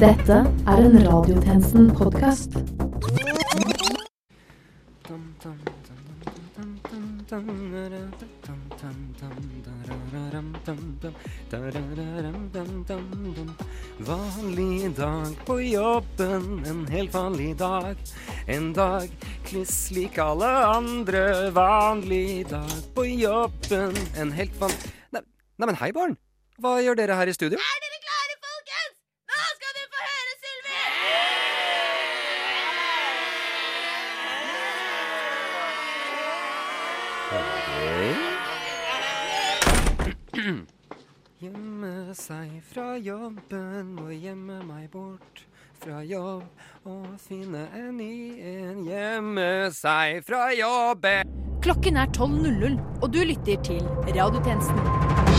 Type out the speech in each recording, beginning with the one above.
Dette er en Radiotjenesten-podkast. Vanlig dag på jobben, en helt vanlig dag. En dag kliss lik alle andre. Vanlig dag på jobben, en helt vanlig Nei, nei men hei, barn. Hva gjør dere her i studio? Er dere Gjemme seg fra jobben og gjemme meg bort fra jobb og finne en ny en. Gjemme seg fra jobben. Klokken er 12.00, og du lytter til Radiotjenesten.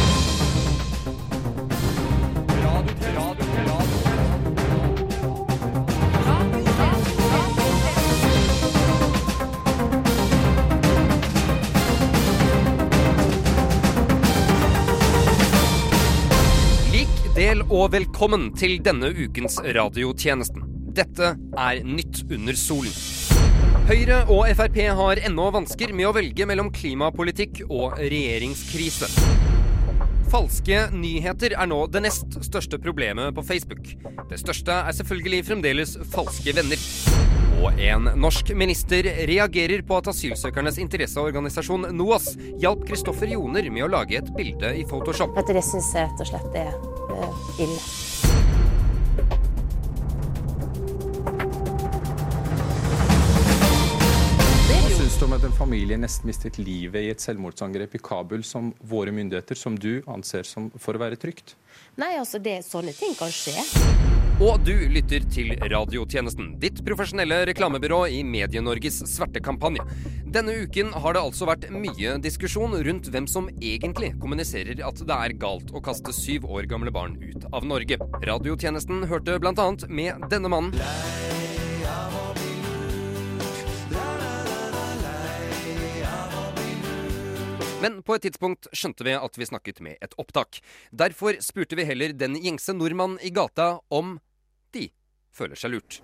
Del og velkommen til denne ukens radiotjenesten. Dette er Nytt under solen. Høyre og Frp har ennå vansker med å velge mellom klimapolitikk og regjeringskrise. Falske nyheter er nå det nest største problemet på Facebook. Det største er selvfølgelig fremdeles falske venner. Og en norsk minister reagerer på at asylsøkernes interesseorganisasjon NOAS hjalp Kristoffer Joner med å lage et bilde i Photoshop. Dette, Det syns jeg rett og slett er eh, ille. Hva om at en familie nesten mistet livet i et selvmordsangrep i Kabul, som våre myndigheter, som du, anser som for å være trygt? Nei, altså, det, sånne ting kan skje. Og du lytter til Radiotjenesten, ditt profesjonelle reklamebyrå i Medie-Norges svertekampanje. Denne uken har det altså vært mye diskusjon rundt hvem som egentlig kommuniserer at det er galt å kaste syv år gamle barn ut av Norge. Radiotjenesten hørte bl.a. med denne mannen. Men på et tidspunkt skjønte vi at vi snakket med et opptak. Derfor spurte vi heller den gjengse nordmann i gata om de føler seg lurt.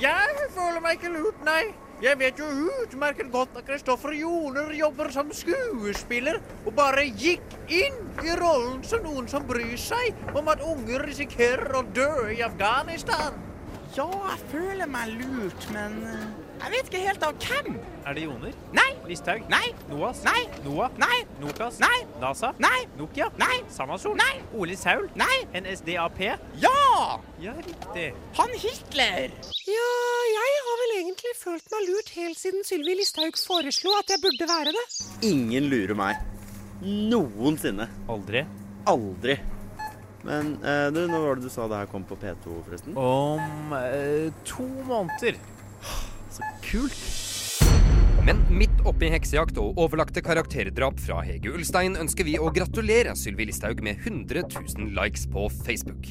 Jeg føler meg ikke lurt, nei. Jeg vet jo utmerket godt at Kristoffer Joner jobber som skuespiller, og bare gikk inn i rollen som noen som bryr seg om at unger risikerer å dø i Afghanistan. Ja, jeg føler meg lurt, men eh, jeg vet ikke helt av hvem. Er det Joner? Nei, Listhaug? nei, NOAS? nei, NOAH? nei, Nokas? nei, NASA? nei, Nokia? nei, Samasol? nei, Ole Saul? nei. NSDAP? Ja! Ja, riktig. Han Hitler! Ja, jeg har vel egentlig følt meg lurt helt siden Sylvi Listhaug foreslo at jeg burde være det. Ingen lurer meg. Noensinne. Aldri. Aldri. Men eh, du, når var det du sa det her kom på P2, forresten? Om eh, to måneder. Så kult. Men midt oppi heksejakt og overlagte karakterdrap fra Hege Ulstein ønsker vi å gratulere Sylvi Listhaug med 100 000 likes på Facebook.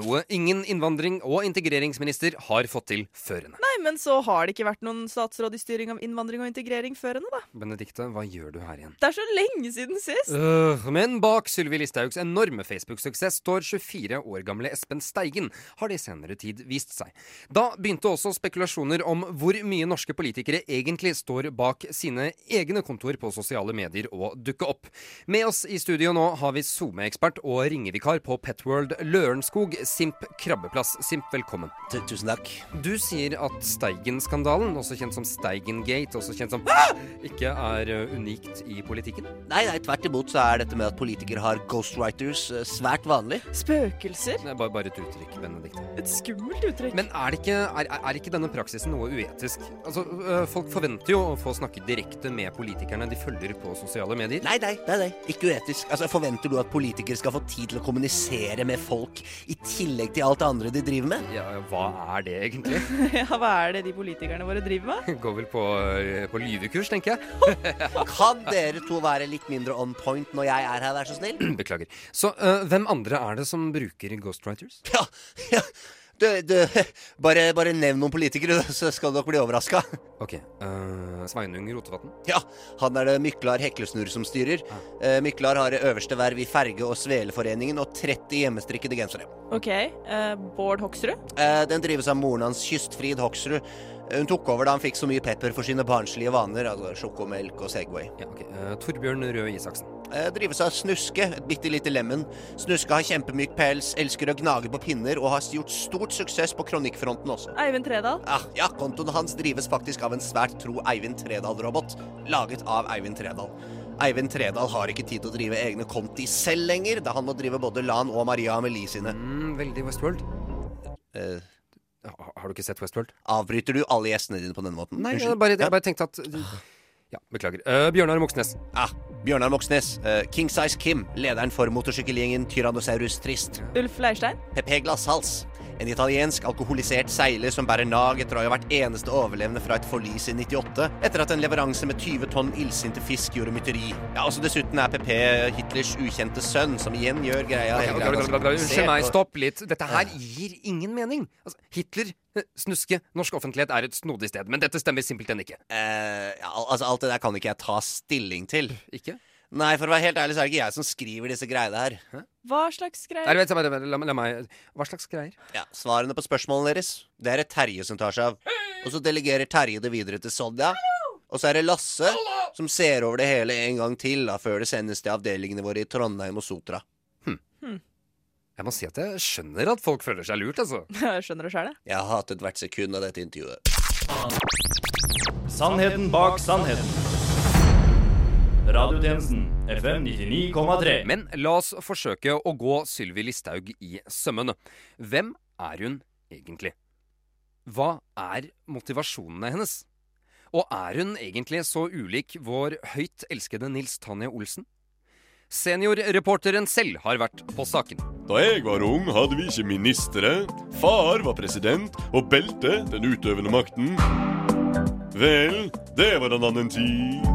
Noe ingen innvandring- og integreringsminister har fått til før henne. Men så har det ikke vært noen statsråd i styring av innvandring og integrering før henne, da. Benedikte, hva gjør du her igjen? Det er så lenge siden sist. Uh, men bak Sylvi Listhaugs enorme Facebook-suksess står 24 år gamle Espen Steigen, har det i senere tid vist seg. Da begynte også spekulasjoner om hvor mye norske politikere egentlig står bak sine egne kontor på sosiale medier å dukke opp. Med oss i studio nå har vi SoMe-ekspert og ringevikar på Petworld Lørenskog, Simp Krabbeplass. Simp, velkommen. Tusen takk. Du sier at Steigen-skandalen, også kjent som Steigen-gate, også kjent som ikke er unikt i politikken? Nei, nei, tvert imot så er dette med at politikere har ghostwriters eh, svært vanlig. Spøkelser? Det er bare, bare et uttrykk, Benedikt. Et skummelt uttrykk. Men er, det ikke, er, er ikke denne praksisen noe uetisk? Altså, Folk forventer jo å få snakke direkte med politikerne de følger på sosiale medier. Nei, nei, nei, nei, ikke uetisk. Altså, Forventer du at politikere skal få tid til å kommunisere med folk i tillegg til alt det andre de driver med? Ja, Hva er det egentlig? ja, hva er det de politikerne våre driver med? Går vel på, ø, på lyvekurs, tenker jeg. Kan dere to være litt mindre on point når jeg er her, vær så snill? Beklager. Så uh, hvem andre er det som bruker ghostwriters? Ja, ja. Du, du, bare, bare nevn noen politikere, så skal dere bli overraska. Ok. Uh, Sveinung Rotevatn. Ja, han er det Myklar Heklesnurr som styrer. Eh, Myklar har det øverste verv i Ferge- og Sveleforeningen og 30 hjemmestrikkede gensere. OK. Uh, Bård Hoksrud? Eh, den drives av moren hans, Kystfrid Hoksrud. Hun tok over da han fikk så mye pepper for sine barnslige vaner, altså sjokomelk og Segway. Ja, ok. Eh, Torbjørn Røe Isaksen. Eh, drives av Snuske, et bitte lite lemen. Snuske har kjempemyk pels, elsker å gnage på pinner og har gjort stort suksess på kronikkfronten også. Eivind Tredal? Ja, ja, kontoen hans drives faktisk av en svært tro Eivind Tredal-robot, laget av Eivind Tredal. Eivind Tredal har ikke tid til å drive egne konti selv lenger, da han må drive både Lan og Maria Amelie sine. Mm, veldig Westworld. Eh, Ha- Har du ikke sett Westworld? avbryter du alle gjestene dine på denne måten? Nei, jeg bare, jeg bare tenkte at Ja, beklager. Uh, Bjørnar Moxnes. Ah, Bjørnar Moxnes. Uh, King Size Kim, lederen for motorsykkelgjengen Tyrannosaurus Trist. Ulf Leirstein? Pepe Glasshals. En italiensk alkoholisert seiler som bærer nag etter å ha vært eneste overlevende fra et forlis i 98, etter at en leveranse med 20 tonn illsinte fisk gjorde mytteri. Ja, altså Dessuten er PP Hitlers ukjente sønn, som igjen gjør greia Unnskyld meg, stopp litt. Dette her gir ingen mening. Altså, Hitler, eh, snuske, norsk offentlighet er et snodig sted. Men dette stemmer simpelthen ikke. Eh, altså Alt det der kan ikke jeg ta stilling til. Ikke? Nei, for å være helt ærlig så er det ikke jeg som skriver disse greiene her. Hva slags Nei, greier? Nei, du, la, la, la meg Hva slags greier? Ja, Svarene på spørsmålene deres, det er det Terje som tar seg av. Og så delegerer Terje det videre til Sonja. Og så er det Lasse som ser over det hele en gang til da, før det sendes til avdelingene våre i Trondheim og Sotra. Jeg må si at jeg skjønner at folk føler seg lurt, altså. Jeg skjønner det sjøl, jeg. Jeg har hatet hvert sekund av dette intervjuet. Sannheten bak sannheten. Radiotjenesten FM 99,3. Men la oss forsøke å gå Sylvi Listhaug i sømmene. Hvem er hun egentlig? Hva er motivasjonene hennes? Og er hun egentlig så ulik vår høyt elskede Nils Tanje Olsen? Seniorreporteren selv har vært på saken. Da jeg var ung, hadde vi ikke ministre. Far var president, og belte den utøvende makten. Vel, det var en annen tid.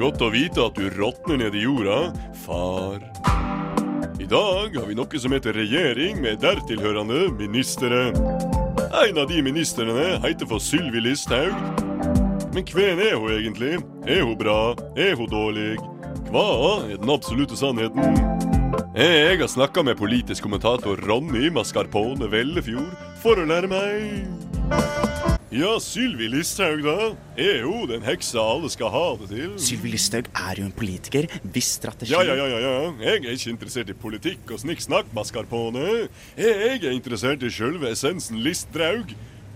Godt å vite at du råtner ned i jorda, far. I dag har vi noe som heter regjering med dertilhørende ministre. En av de ministrene heter for Sylvi Listhaug. Men hvem er hun egentlig? Er hun bra? Er hun dårlig? Hva er den absolutte sannheten? Jeg har snakka med politisk kommentator Ronny Mascarpone Vellefjord for å lære meg. Ja, Sylvi Listhaug, da. Er jo den heksa alle skal ha det til? Sylvi Listhaug er jo en politiker. Hvis strategi Ja, ja, ja, ja, ja. Jeg er ikke interessert i politikk og snikksnakk, Mascarpone. Jeg er interessert i sjølve essensen Listhaug.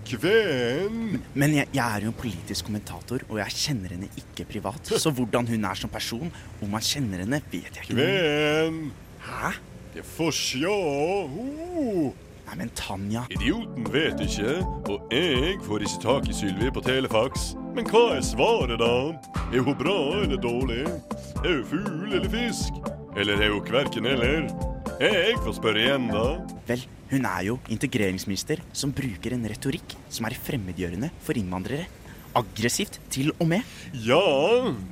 Kven. Men jeg, jeg er jo en politisk kommentator, og jeg kjenner henne ikke privat. Så hvordan hun er som person, om man kjenner henne, vet jeg ikke. Kven. Hæ? Det får sjå. Uh. Nei, men Tanja Idioten vet ikke, og jeg får ikke tak i Sylvi på telefax. Men hva er svaret, da? Er hun bra eller dårlig? Er hun fugl eller fisk? Eller er hun hverken eller? Jeg får spørre igjen, da. Vel, hun er jo integreringsminister som bruker en retorikk som er fremmedgjørende for innvandrere. Aggressivt, til og med. Ja,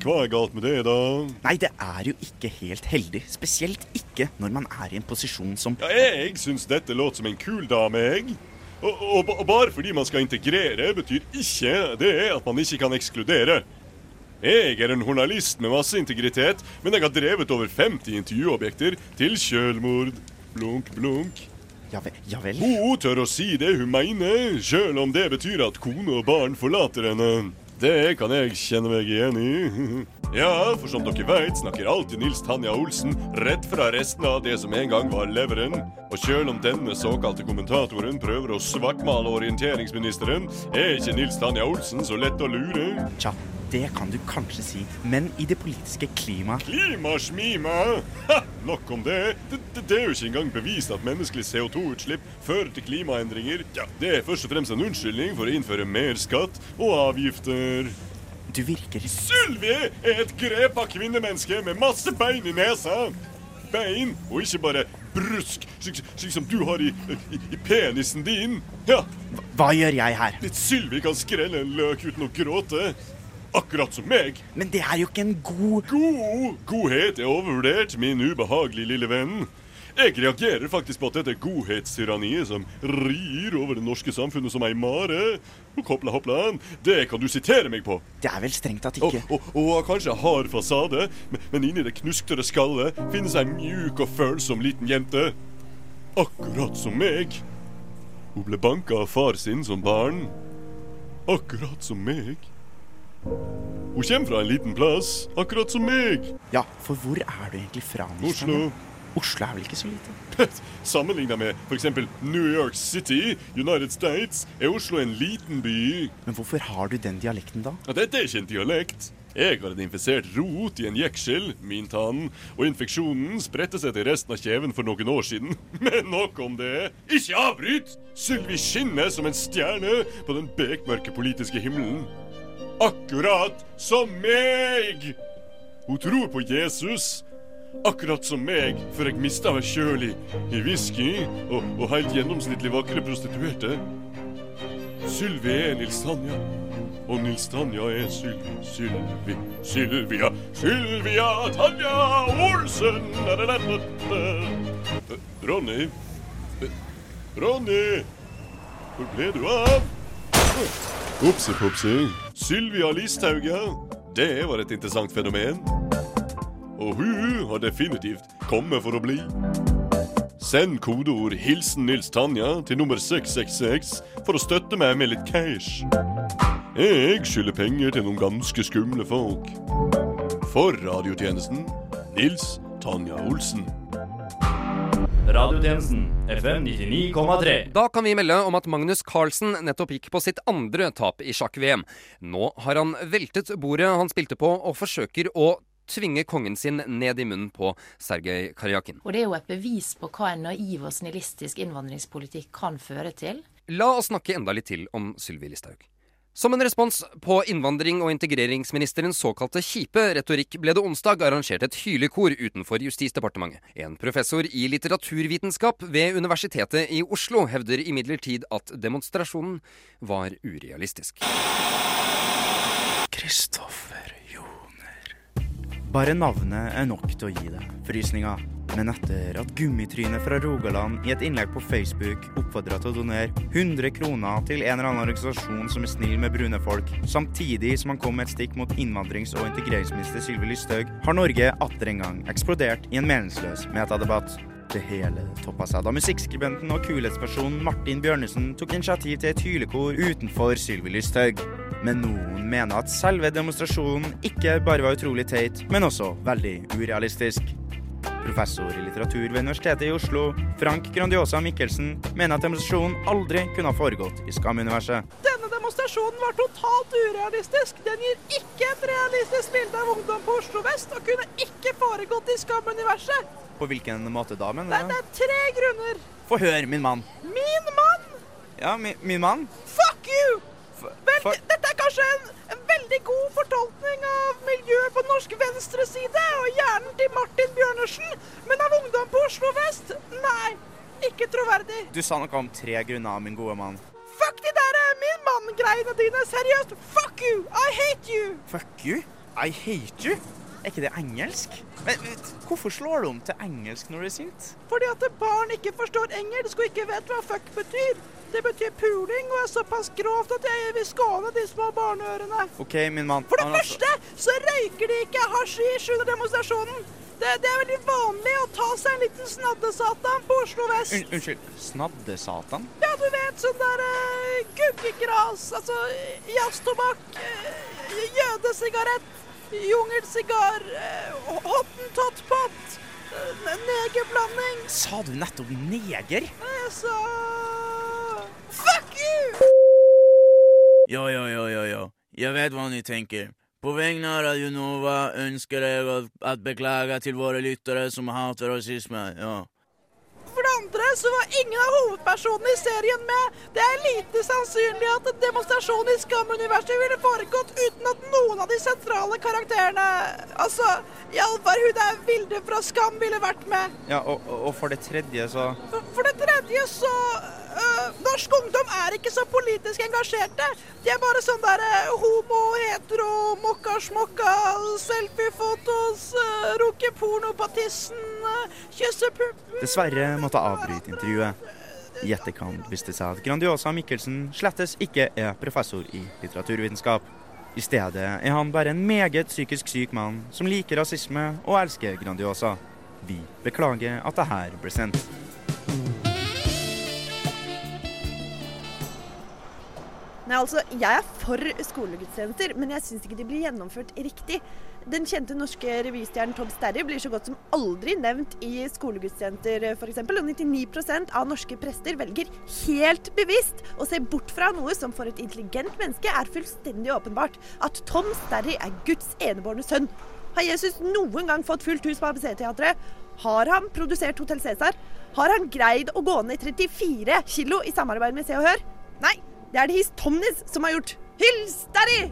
hva er galt med det, da? Nei, det er jo ikke helt heldig. Spesielt ikke når man er i en posisjon som Ja, jeg syns dette låter som en kul dame, jeg. Og, og, og bare fordi man skal integrere, betyr ikke det at man ikke kan ekskludere. Jeg er en journalist med masse integritet, men jeg har drevet over 50 intervjuobjekter til kjølmord. Blunk, blunk. Ja vel. Ja vel. Hun tør å si det hun mener, sjøl om det betyr at kone og barn forlater henne. Det kan jeg kjenne meg igjen i. Ja, for som dere veit, snakker alltid Nils Tanja Olsen rett fra resten av det som en gang var leveren. Og sjøl om denne såkalte kommentatoren prøver å svartmale orienteringsministeren, er ikke Nils Tanja Olsen så lett å lure. Tja, det kan du kanskje si, men i det politiske klimaet Klimasmima! Ha, nok om det. Det, det. det er jo ikke engang bevist at menneskelig CO2-utslipp fører til klimaendringer. Ja, Det er først og fremst en unnskyldning for å innføre mer skatt og avgifter. Du virker Sylvi er et grepa kvinnemenneske med masse bein i nesa. Bein, og ikke bare brusk, slik, slik som du har i, i, i penisen din. Ja, Hva gjør jeg her? Sylvi kan skrelle en løk uten å gråte. Akkurat som meg. Men det er jo ikke en god God godhet er overvurdert, min ubehagelige lille venn. Jeg reagerer faktisk på at dette godhetstyranniet som rir over det norske samfunnet som ei mare. Og Hoppla, hoppla, det kan du sitere meg på. Det er vel strengt tatt ikke og, og har kanskje hard fasade, men, men inni det knusktørre skallet finnes ei mjuk og følsom liten jente. Akkurat som meg. Hun ble banka av far sin som barn. Akkurat som meg. Hun kommer fra en liten plass, akkurat som meg. Ja, for hvor er du egentlig fra? Oslo. Oslo er vel ikke så lite? Sammenligna med f.eks. New York City, United States, er Oslo en liten by. Men hvorfor har du den dialekten da? Ja, dette er ikke en dialekt. Jeg har en infisert rot i en jeksel, min tann, og infeksjonen spredte seg til resten av kjeven for noen år siden. Men nok om det. Ikke avbryt! Sylvi skinner som en stjerne på den bekmørke politiske himmelen. Akkurat som meg! Hun tror på Jesus. Akkurat som meg, før jeg mista meg sjøl i, i whisky og, og helt gjennomsnittlig vakre prostituerte. Sylvi er Nils Tanja. Og Nils Tanja er Sylvi. Sylvi, Sylvia, Sylvia Tanja Olsen! Eh, Ronny? Eh, Ronny? Hvor ble du av? Opsi-popsi. Sylvia Listhaug, ja. Det var et interessant fenomen. Og hun har definitivt kommet for å bli. Send kodeord 'Hilsen Nils Tanja' til nummer 666 for å støtte meg med litt cash. Jeg skylder penger til noen ganske skumle folk. For radiotjenesten Nils Tanja Olsen. Radiotjenesten FM 99,3. Da kan vi melde om at Magnus Carlsen nettopp gikk på sitt andre tap i sjakk-VM. Nå har han veltet bordet han spilte på, og forsøker å tvinge kongen sin ned i munnen på Sergej Karjakin. Og det er jo et bevis på hva en naiv og snillistisk innvandringspolitikk kan føre til. La oss snakke enda litt til om Sylvi Listhaug. Som en respons på innvandring- og integreringsministerens såkalte kjipe retorikk ble det onsdag arrangert et hylekor utenfor Justisdepartementet. En professor i litteraturvitenskap ved Universitetet i Oslo hevder imidlertid at demonstrasjonen var urealistisk. Kristoffer Joner. Bare navnet er nok til å gi det frysninger. Men etter at Gummitrynet fra Rogaland i et innlegg på Facebook oppfordra til å donere 100 kroner til en eller annen organisasjon som er snill med brune folk, samtidig som han kom med et stikk mot innvandrings- og integreringsminister Sylvi Listhaug, har Norge atter en gang eksplodert i en meningsløs metadebatt. Det hele toppa seg da musikkskribenten og kulhetspersonen Martin Bjørnesen tok initiativ til et hylekor utenfor Sylvi Listhaug. Men noen mener at selve demonstrasjonen ikke bare var utrolig teit, men også veldig urealistisk. Professor i litteratur ved Universitetet i Oslo, Frank Grandiosa Mikkelsen, mener at demonstrasjonen aldri kunne ha foregått i Skam-universet. Denne demonstrasjonen var totalt urealistisk. Den gir ikke et realistisk bilde av ungdom på Oslo vest, og kunne ikke foregått i Skam-universet. På hvilken måte da, mener du? det er tre grunner. Få høre, min mann. Min mann! Ja, mi, min mann? Fuck you! Vel, dette er kanskje en, en veldig god fortolkning av miljøet på norsk venstreside og hjernen til Martin Bjørnersen, men av ungdom på Oslo vest? Nei, ikke troverdig. Du sa noe om tre grunner, min gode mann. Fuck de der eh, min mann-greiene dine. Seriøst, fuck you! I hate you! Fuck you? I hate you? Er ikke det engelsk? Men hvorfor slår du om til engelsk når du er sint? Fordi at barn ikke forstår engelsk og ikke vet hva fuck betyr. Det betyr puling og er såpass grovt at jeg vil skåne de små barneørene. OK, min mann. For det han altså- første så røyker de ikke hasjisj under demonstrasjonen. Det, det er veldig vanlig å ta seg en liten snaddesatan på Oslo vest. Un unnskyld. Snaddesatan? Ja, du vet sånn der uh, guggegras, altså jazztobakk, uh, jødesigarett, jungelsigar, uh, hottentottpott, uh, negerblanding. Sa du nettopp neger? Jeg sa Fuck you! Ja, ja, ja, ja, ja. Jeg vet hva ni tenker. På vegne av Radio Nova ønsker jag å beklage til våre lyttere som hater rasisme. Ja. For det andre så var ingen av hovedpersonene i serien med. Det er lite sannsynlig at en demonstrasjon i Skam-universet ville foregått uten at noen av de sentrale karakterene Altså, iallfall hun der Vilde fra Skam ville vært med. Ja, og og for det tredje så For, for det tredje så øh, Norsk ungdom er ikke så politisk engasjerte. De er bare sånn der uh, homo, hetero, mokka-smokka, selfiefotos, uh, runke porno på tissen, uh, kysse pupper Dessverre måtte avbryte intervjuet. I etterkant viste det seg at Grandiosa Mikkelsen slettes ikke er professor i litteraturvitenskap. I stedet er han bare en meget psykisk syk mann som liker rasisme og elsker Grandiosa. Vi beklager at det her ble sendt. Nei, altså, Jeg er for skolegudstjenester, men jeg syns ikke de blir gjennomført riktig. Den kjente norske revystjernen Tom Sterry blir så godt som aldri nevnt i skolegudstjenester f.eks. Og 99% av norske prester velger helt bevisst å se bort fra noe som for et intelligent menneske er fullstendig åpenbart. At Tom Sterry er Guds enebårne sønn. Har Jesus noen gang fått fullt hus på ABC-teatret? Har han produsert Hotell Cæsar? Har han greid å gå ned 34 kilo i samarbeid med Se og Hør? Nei, det er det His Tomnes som har gjort. Hils Sterry!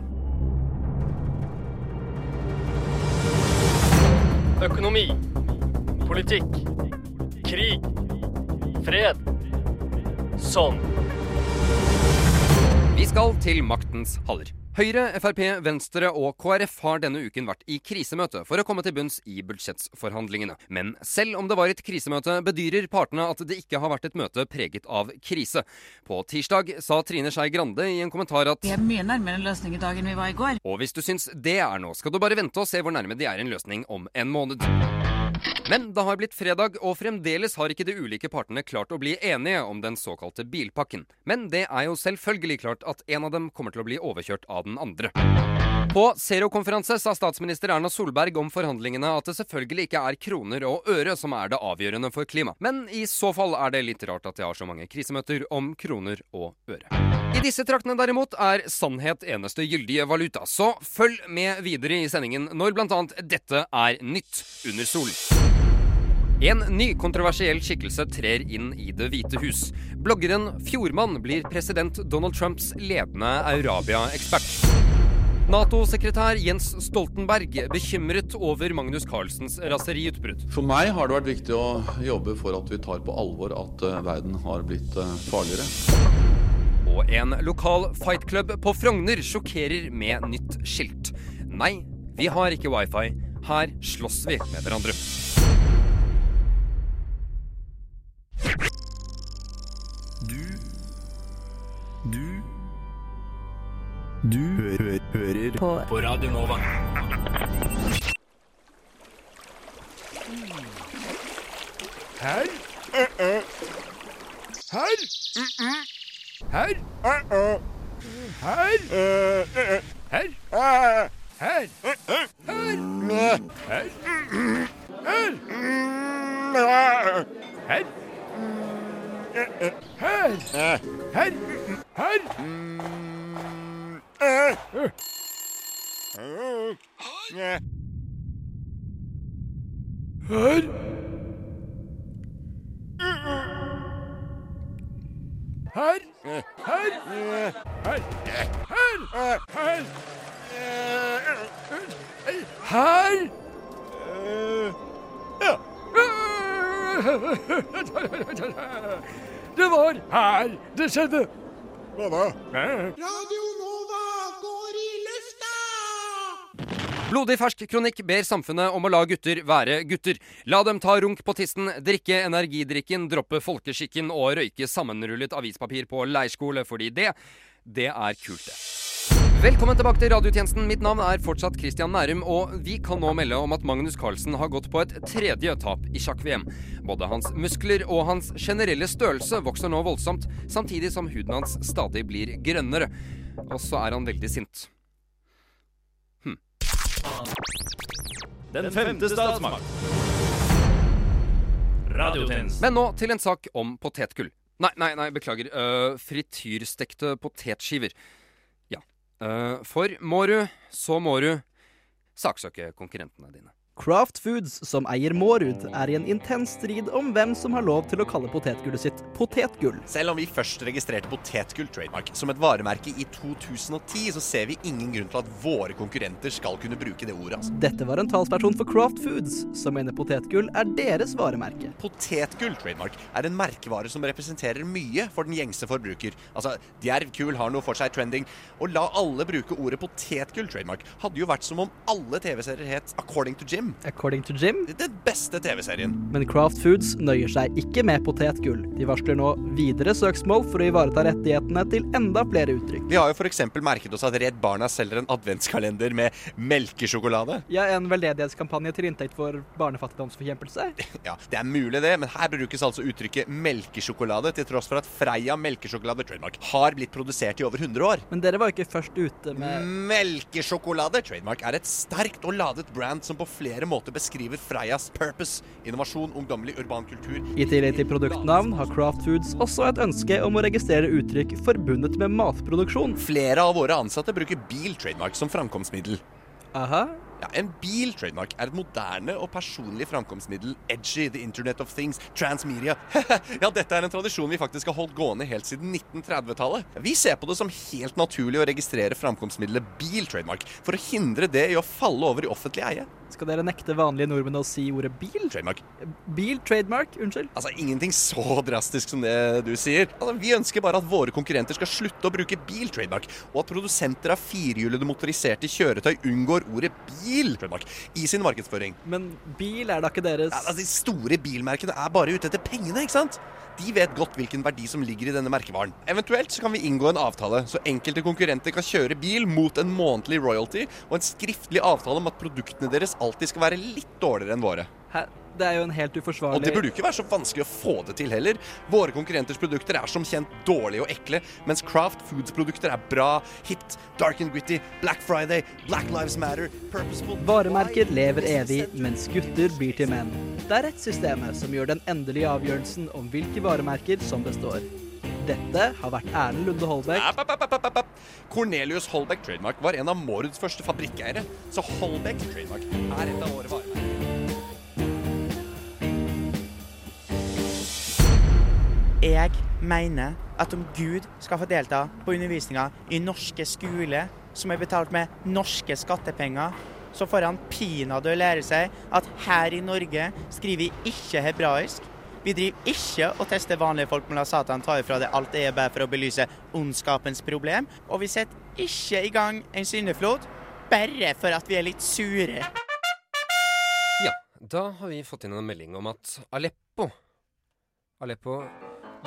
Økonomi. Politikk. Krig. Fred. Sånn. Vi skal til maktens haller. Høyre, Frp, Venstre og KrF har denne uken vært i krisemøte for å komme til bunns i budsjettforhandlingene. Men selv om det var et krisemøte, bedyrer partene at det ikke har vært et møte preget av krise. På tirsdag sa Trine Skei Grande i en kommentar at Vi er mye nærmere en løsning i dag enn vi var i går. Og hvis du syns det er nå, skal du bare vente og se hvor nærme de er en løsning om en måned. Men det har blitt fredag, og fremdeles har ikke de ulike partene klart å bli enige om den såkalte bilpakken. Men det er jo selvfølgelig klart at en av dem kommer til å bli overkjørt av den andre. På Zero-konferanse sa statsminister Erna Solberg om forhandlingene at det selvfølgelig ikke er kroner og øre som er det avgjørende for klima. Men i så fall er det litt rart at de har så mange krisemøter om kroner og øre. I disse traktene derimot er sannhet eneste gyldige valuta, så følg med videre i sendingen når bl.a. dette er nytt under solen. En ny kontroversiell skikkelse trer inn i Det hvite hus. Bloggeren Fjordmann blir president Donald Trumps ledende Eurabia-ekspert. Nato-sekretær Jens Stoltenberg bekymret over Magnus Carlsens raseriutbrudd. For meg har det vært viktig å jobbe for at vi tar på alvor at uh, verden har blitt uh, farligere. Og en lokal fightclub på Frogner sjokkerer med nytt skilt. Nei, vi har ikke wifi. Her slåss vi med hverandre. Du Du Du hø hører på. På Radio Nova. Her. Her. Her. Her. Her. Her. Her. Her. Her. Her. Her. Her. Her. Her. Her. Her. Her. Her. Her. Ja. Det var her det skjedde. Hva da? Radio Blodig fersk kronikk ber samfunnet om å la gutter være gutter. La dem ta runk på tissen, drikke energidrikken, droppe folkeskikken og røyke sammenrullet avispapir på leirskole, fordi det, det er kult, det. Velkommen tilbake til radiotjenesten. Mitt navn er fortsatt Christian Nærum, og vi kan nå melde om at Magnus Carlsen har gått på et tredje tap i sjakk-VM. Både hans muskler og hans generelle størrelse vokser nå voldsomt, samtidig som huden hans stadig blir grønnere. Og så er han veldig sint. Den femte statsmakt. Radiotjenesten. Men nå til en sak om potetgull. Nei, nei, nei, beklager. Uh, frityrstekte potetskiver. Ja. Uh, for må du, så må du saksøke konkurrentene dine. Kraft Foods, som eier Mårud, er i en intens strid om hvem som har lov til å kalle potetgullet sitt potetgull. Selv om vi først registrerte potetgull trademark som et varemerke i 2010, så ser vi ingen grunn til at våre konkurrenter skal kunne bruke det ordet. Altså. Dette var en talsperson for Craft Foods, som mener potetgull er deres varemerke. Potetgull trademark er en merkevare som representerer mye for den gjengse forbruker. Altså, djerv kul har noe for seg trending. Å la alle bruke ordet potetgull trademark hadde jo vært som om alle TV-serier het According to Jim. Jim. According to Jim. Den beste TV-serien. Men Craft Foods nøyer seg ikke med potetgull. De varsler nå videre søksmål for å ivareta rettighetene til enda flere uttrykk. Vi har jo f.eks. merket oss at Redd Barna selger en adventskalender med melkesjokolade. Ja, en veldedighetskampanje til inntekt for barnefattigdomsforkjempelse. Ja, Det er mulig det, men her brukes altså uttrykket melkesjokolade, til tross for at Freia melkesjokolade trademark har blitt produsert i over 100 år. Men dere var jo ikke først ute med Melkesjokolade trademark er et sterkt og ladet brand som på flere måter beskriver Freias purpose, innovasjon, ungdommelig urban kultur. I tillegg til produktnavn har Kraft Foods også et ønske om å registrere uttrykk forbundet med matproduksjon. Flere av våre ansatte bruker bil trademark som framkomstmiddel. Aha. Ja, En bil trademark er et moderne og personlig framkomstmiddel. Edgy, the internet of things, transmedia. ja, dette er en tradisjon vi faktisk har holdt gående helt siden 1930-tallet. Vi ser på det som helt naturlig å registrere framkomstmiddelet bil trademark, for å hindre det i å falle over i offentlig eie. Skal dere nekte vanlige nordmenn å si ordet bil? Trademark. Bil, trademark, unnskyld? Altså, Ingenting så drastisk som det du sier. Altså, Vi ønsker bare at våre konkurrenter skal slutte å bruke bil trademark, og at produsenter av firehjulede motoriserte kjøretøy unngår ordet bil trademark i sin markedsføring. Men bil er da ikke deres Ja, altså, De store bilmerkene er bare ute etter pengene, ikke sant? De vet godt hvilken verdi som ligger i denne merkevaren. Eventuelt så kan vi inngå en avtale, så enkelte konkurrenter kan kjøre bil mot en månedlig royalty og en skriftlig avtale om at produktene deres alltid skal være litt dårligere enn våre. Hæ? Det er jo en helt uforsvarlig Og det burde jo ikke være så vanskelig å få det til heller. Våre konkurrenters produkter er som kjent dårlige og ekle, mens Craft Foods produkter er bra, hit, dark and gritty, Black Friday, Black Lives Matter, purposeful Varemerker lever evig, mens gutter blir til menn. Det er rettssystemet som gjør den endelige avgjørelsen om hvilke varemerker som består. Dette har vært Erlend Lunde Holbæk. App, app, app. Cornelius Holbeck Trademark var en av Mårds første fabrikkeiere, så Holbeck Trademark er et av våre Jeg mener at om Gud skal få delta på undervisninga i norske skoler som er betalt med norske skattepenger, så får han pinadø lære seg at her i Norge skriver vi ikke hebraisk. Vi driver ikke og tester vanlige folk med å la Satan ta ifra det alt det er bare for å belyse ondskapens problem. Og vi setter ikke i gang en syndeflod bare for at vi er litt sure. Ja, da har vi fått inn en melding om at Aleppo Aleppo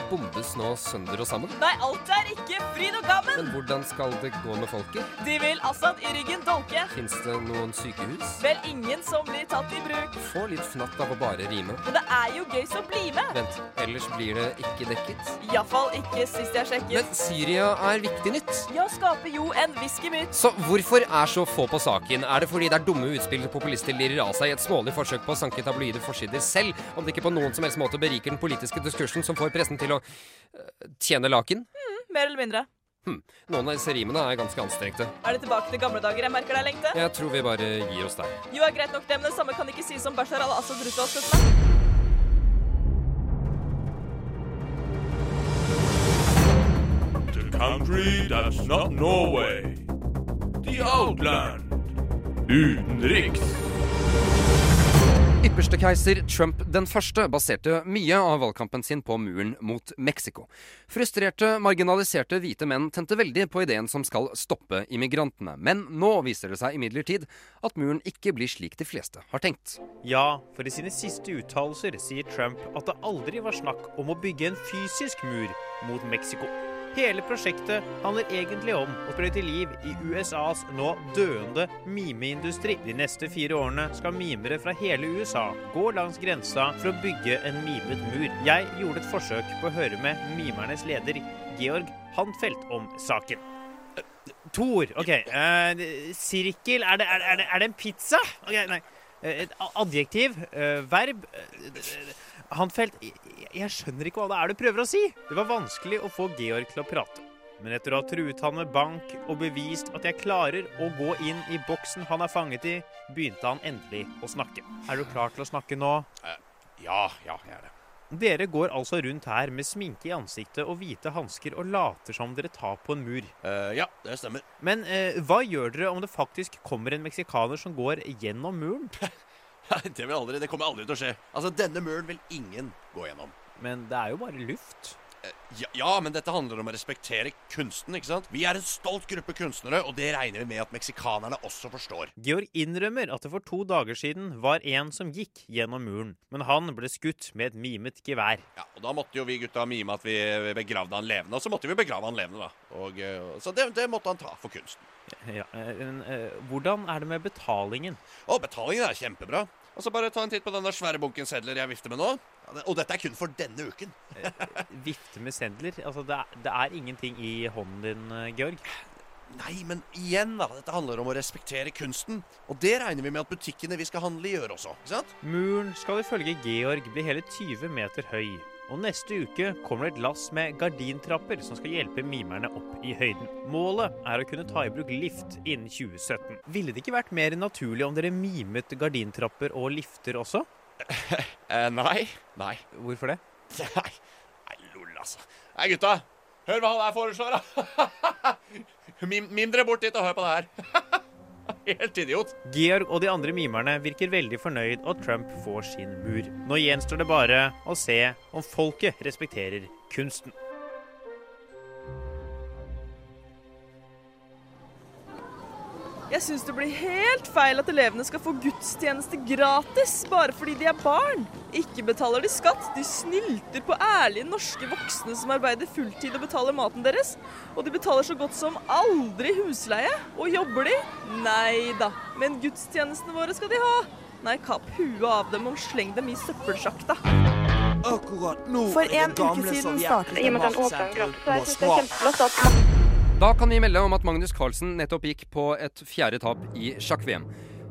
bombes nå sønder og sammen. Nei, alt er ikke fryd og gammen! Men hvordan skal det gå med folket? De vil Assad i ryggen dolke. Fins det noen sykehus? Vel ingen som blir tatt i bruk. Får litt fnatt av å bare rime. Men det er jo gøy, så bli med! Vent, ellers blir det ikke dekket? Iallfall ikke sist jeg sjekket. Men Syria er viktig nytt. Ja, skaper jo en whiskymyt. Så hvorfor er så få på saken? Er det fordi det er dumme utspill populister lirer av seg i et smålig forsøk på å sanke tabloide forsider selv, om det ikke på noen som helst måte beriker den politiske diskursen som får pressen til å øh, tjene laken? Mm, mer eller mindre. Hm. Noen av disse rimene er ganske anstrengte. Er det tilbake til gamle dager? Jeg merker deg lengte. Jeg tror vi bare gir oss der. Jo, er greit nok det, men det samme kan ikke sies om Bashar al-Assad Russland. The country that's not Norway. The Outland. Utenriks. Ypperste keiser Trump den første baserte mye av valgkampen sin på muren mot Mexico. Frustrerte, marginaliserte hvite menn tente veldig på ideen som skal stoppe immigrantene. Men nå viser det seg imidlertid at muren ikke blir slik de fleste har tenkt. Ja, for i sine siste uttalelser sier Trump at det aldri var snakk om å bygge en fysisk mur mot Mexico. Hele prosjektet handler egentlig om å sprøyte liv i USAs nå døende mimeindustri. De neste fire årene skal mimere fra hele USA gå langs grensa for å bygge en mimet mur. Jeg gjorde et forsøk på å høre med mimernes leder, Georg Handfelt, om saken. Tor, OK. eh, sirkel er det, er, det- er, det, en pizza? Ok, nei. Eh, Et adjektiv. eh, verb. eh, Handfelt, jeg, jeg skjønner ikke hva det er du prøver å si. Det var vanskelig å få Georg til å prate. Men etter å ha truet han med bank og bevist at jeg klarer å gå inn i boksen han er fanget i, begynte han endelig å snakke. Er du klar til å snakke nå? Ja, ja, jeg er det. Dere går altså rundt her med sminke i ansiktet og hvite hansker og later som dere tar på en mur. ja, det stemmer. Men uh, hva gjør dere om det faktisk kommer en meksikaner som går gjennom muren? det, aldri, det kommer aldri til å skje. Altså, Denne muren vil ingen gå gjennom. Men det er jo bare luft. Ja, ja, men dette handler om å respektere kunsten, ikke sant? Vi er en stolt gruppe kunstnere, og det regner vi med at meksikanerne også forstår. Georg innrømmer at det for to dager siden var en som gikk gjennom muren, men han ble skutt med et mimet gevær. Ja, og Da måtte jo vi gutta mime at vi begravde han levende, og så måtte vi begrave han levende, da. Og, eh, så det, det måtte han ta for kunsten. Ja, eh, men, eh, hvordan er det med betalingen? Å, betalingen er kjempebra. Altså Bare ta en titt på den der svære bunken sedler jeg vifter med nå. Ja, det, og dette er kun for denne uken. Vifte med sedler? Altså, det er, det er ingenting i hånden din, eh, Georg? Nei, men igjen, da. Dette handler om å respektere kunsten. Og det regner vi med at butikkene vi skal handle i, gjør også. ikke sant? Muren skal ifølge Georg bli hele 20 meter høy. Og neste uke kommer det et lass med gardintrapper som skal hjelpe mimerne opp i høyden. Målet er å kunne ta i bruk lift innen 2017. Ville det ikke vært mer naturlig om dere mimet gardintrapper og lifter også? Eh, nei. Nei. Hvorfor det? Nei, nei lol, altså. Nei, gutta. Hør hva han her foreslår, da. Mim, mim dere bort dit og hør på det her. Helt idiot. Georg og de andre mimerne virker veldig fornøyd at Trump får sin mur. Nå gjenstår det bare å se om folket respekterer kunsten. Jeg syns det blir helt feil at elevene skal få gudstjeneste gratis bare fordi de er barn. Ikke betaler de skatt, de snylter på ærlige norske voksne som arbeider fulltid og betaler maten deres. Og de betaler så godt som aldri husleie. Og jobber de? Nei da. Men gudstjenestene våre skal de ha. Nei, kapp huet av dem og sleng dem i søppelsjakta. Akkurat nå For er en det uke siden startet- I og med at den åpner gratis, så jeg synes det er Moskva. Da kan vi melde om at Magnus Carlsen nettopp gikk på et fjerde tap i sjakk-VM.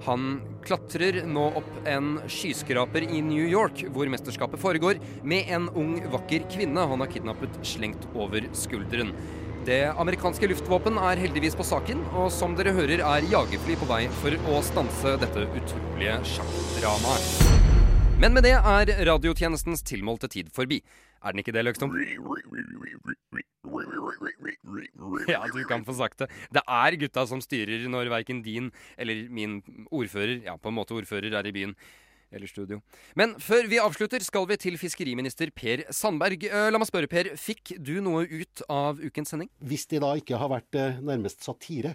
Han klatrer nå opp en skyskraper i New York, hvor mesterskapet foregår, med en ung, vakker kvinne han har kidnappet slengt over skulderen. Det amerikanske luftvåpen er heldigvis på saken, og som dere hører er jagerfly på vei for å stanse dette utrolige sjakkdramaet. Men med det er radiotjenestens tilmålte tid forbi. Er den ikke det, Løkstom? Ja, du kan få sagt det. Det er gutta som styrer når verken din eller min ordfører, ja, på en måte ordfører, er i byen. Eller studio. Men før vi avslutter, skal vi til fiskeriminister Per Sandberg. Eh, La meg spørre, Per. Fikk du noe ut av ukens sending? Hvis det da ikke har vært eh, nærmest satire,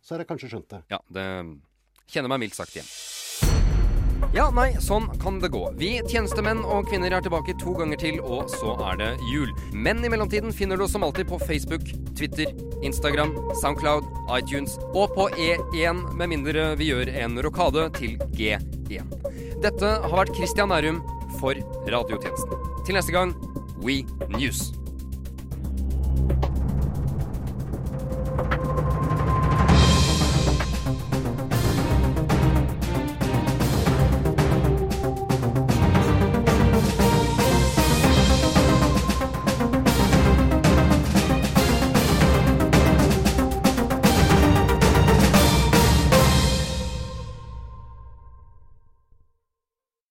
så har jeg kanskje skjønt det. Ja, det kjenner meg mildt sagt igjen. Ja, nei, sånn kan det gå. Vi tjenestemenn og -kvinner er tilbake to ganger til, og så er det jul. Men i mellomtiden finner du oss som alltid på Facebook, Twitter, Instagram, Soundcloud, iTunes og på E1, med mindre vi gjør en rokade til G1. Dette har vært Christian Nærum for Radiotjenesten. Til neste gang, We News.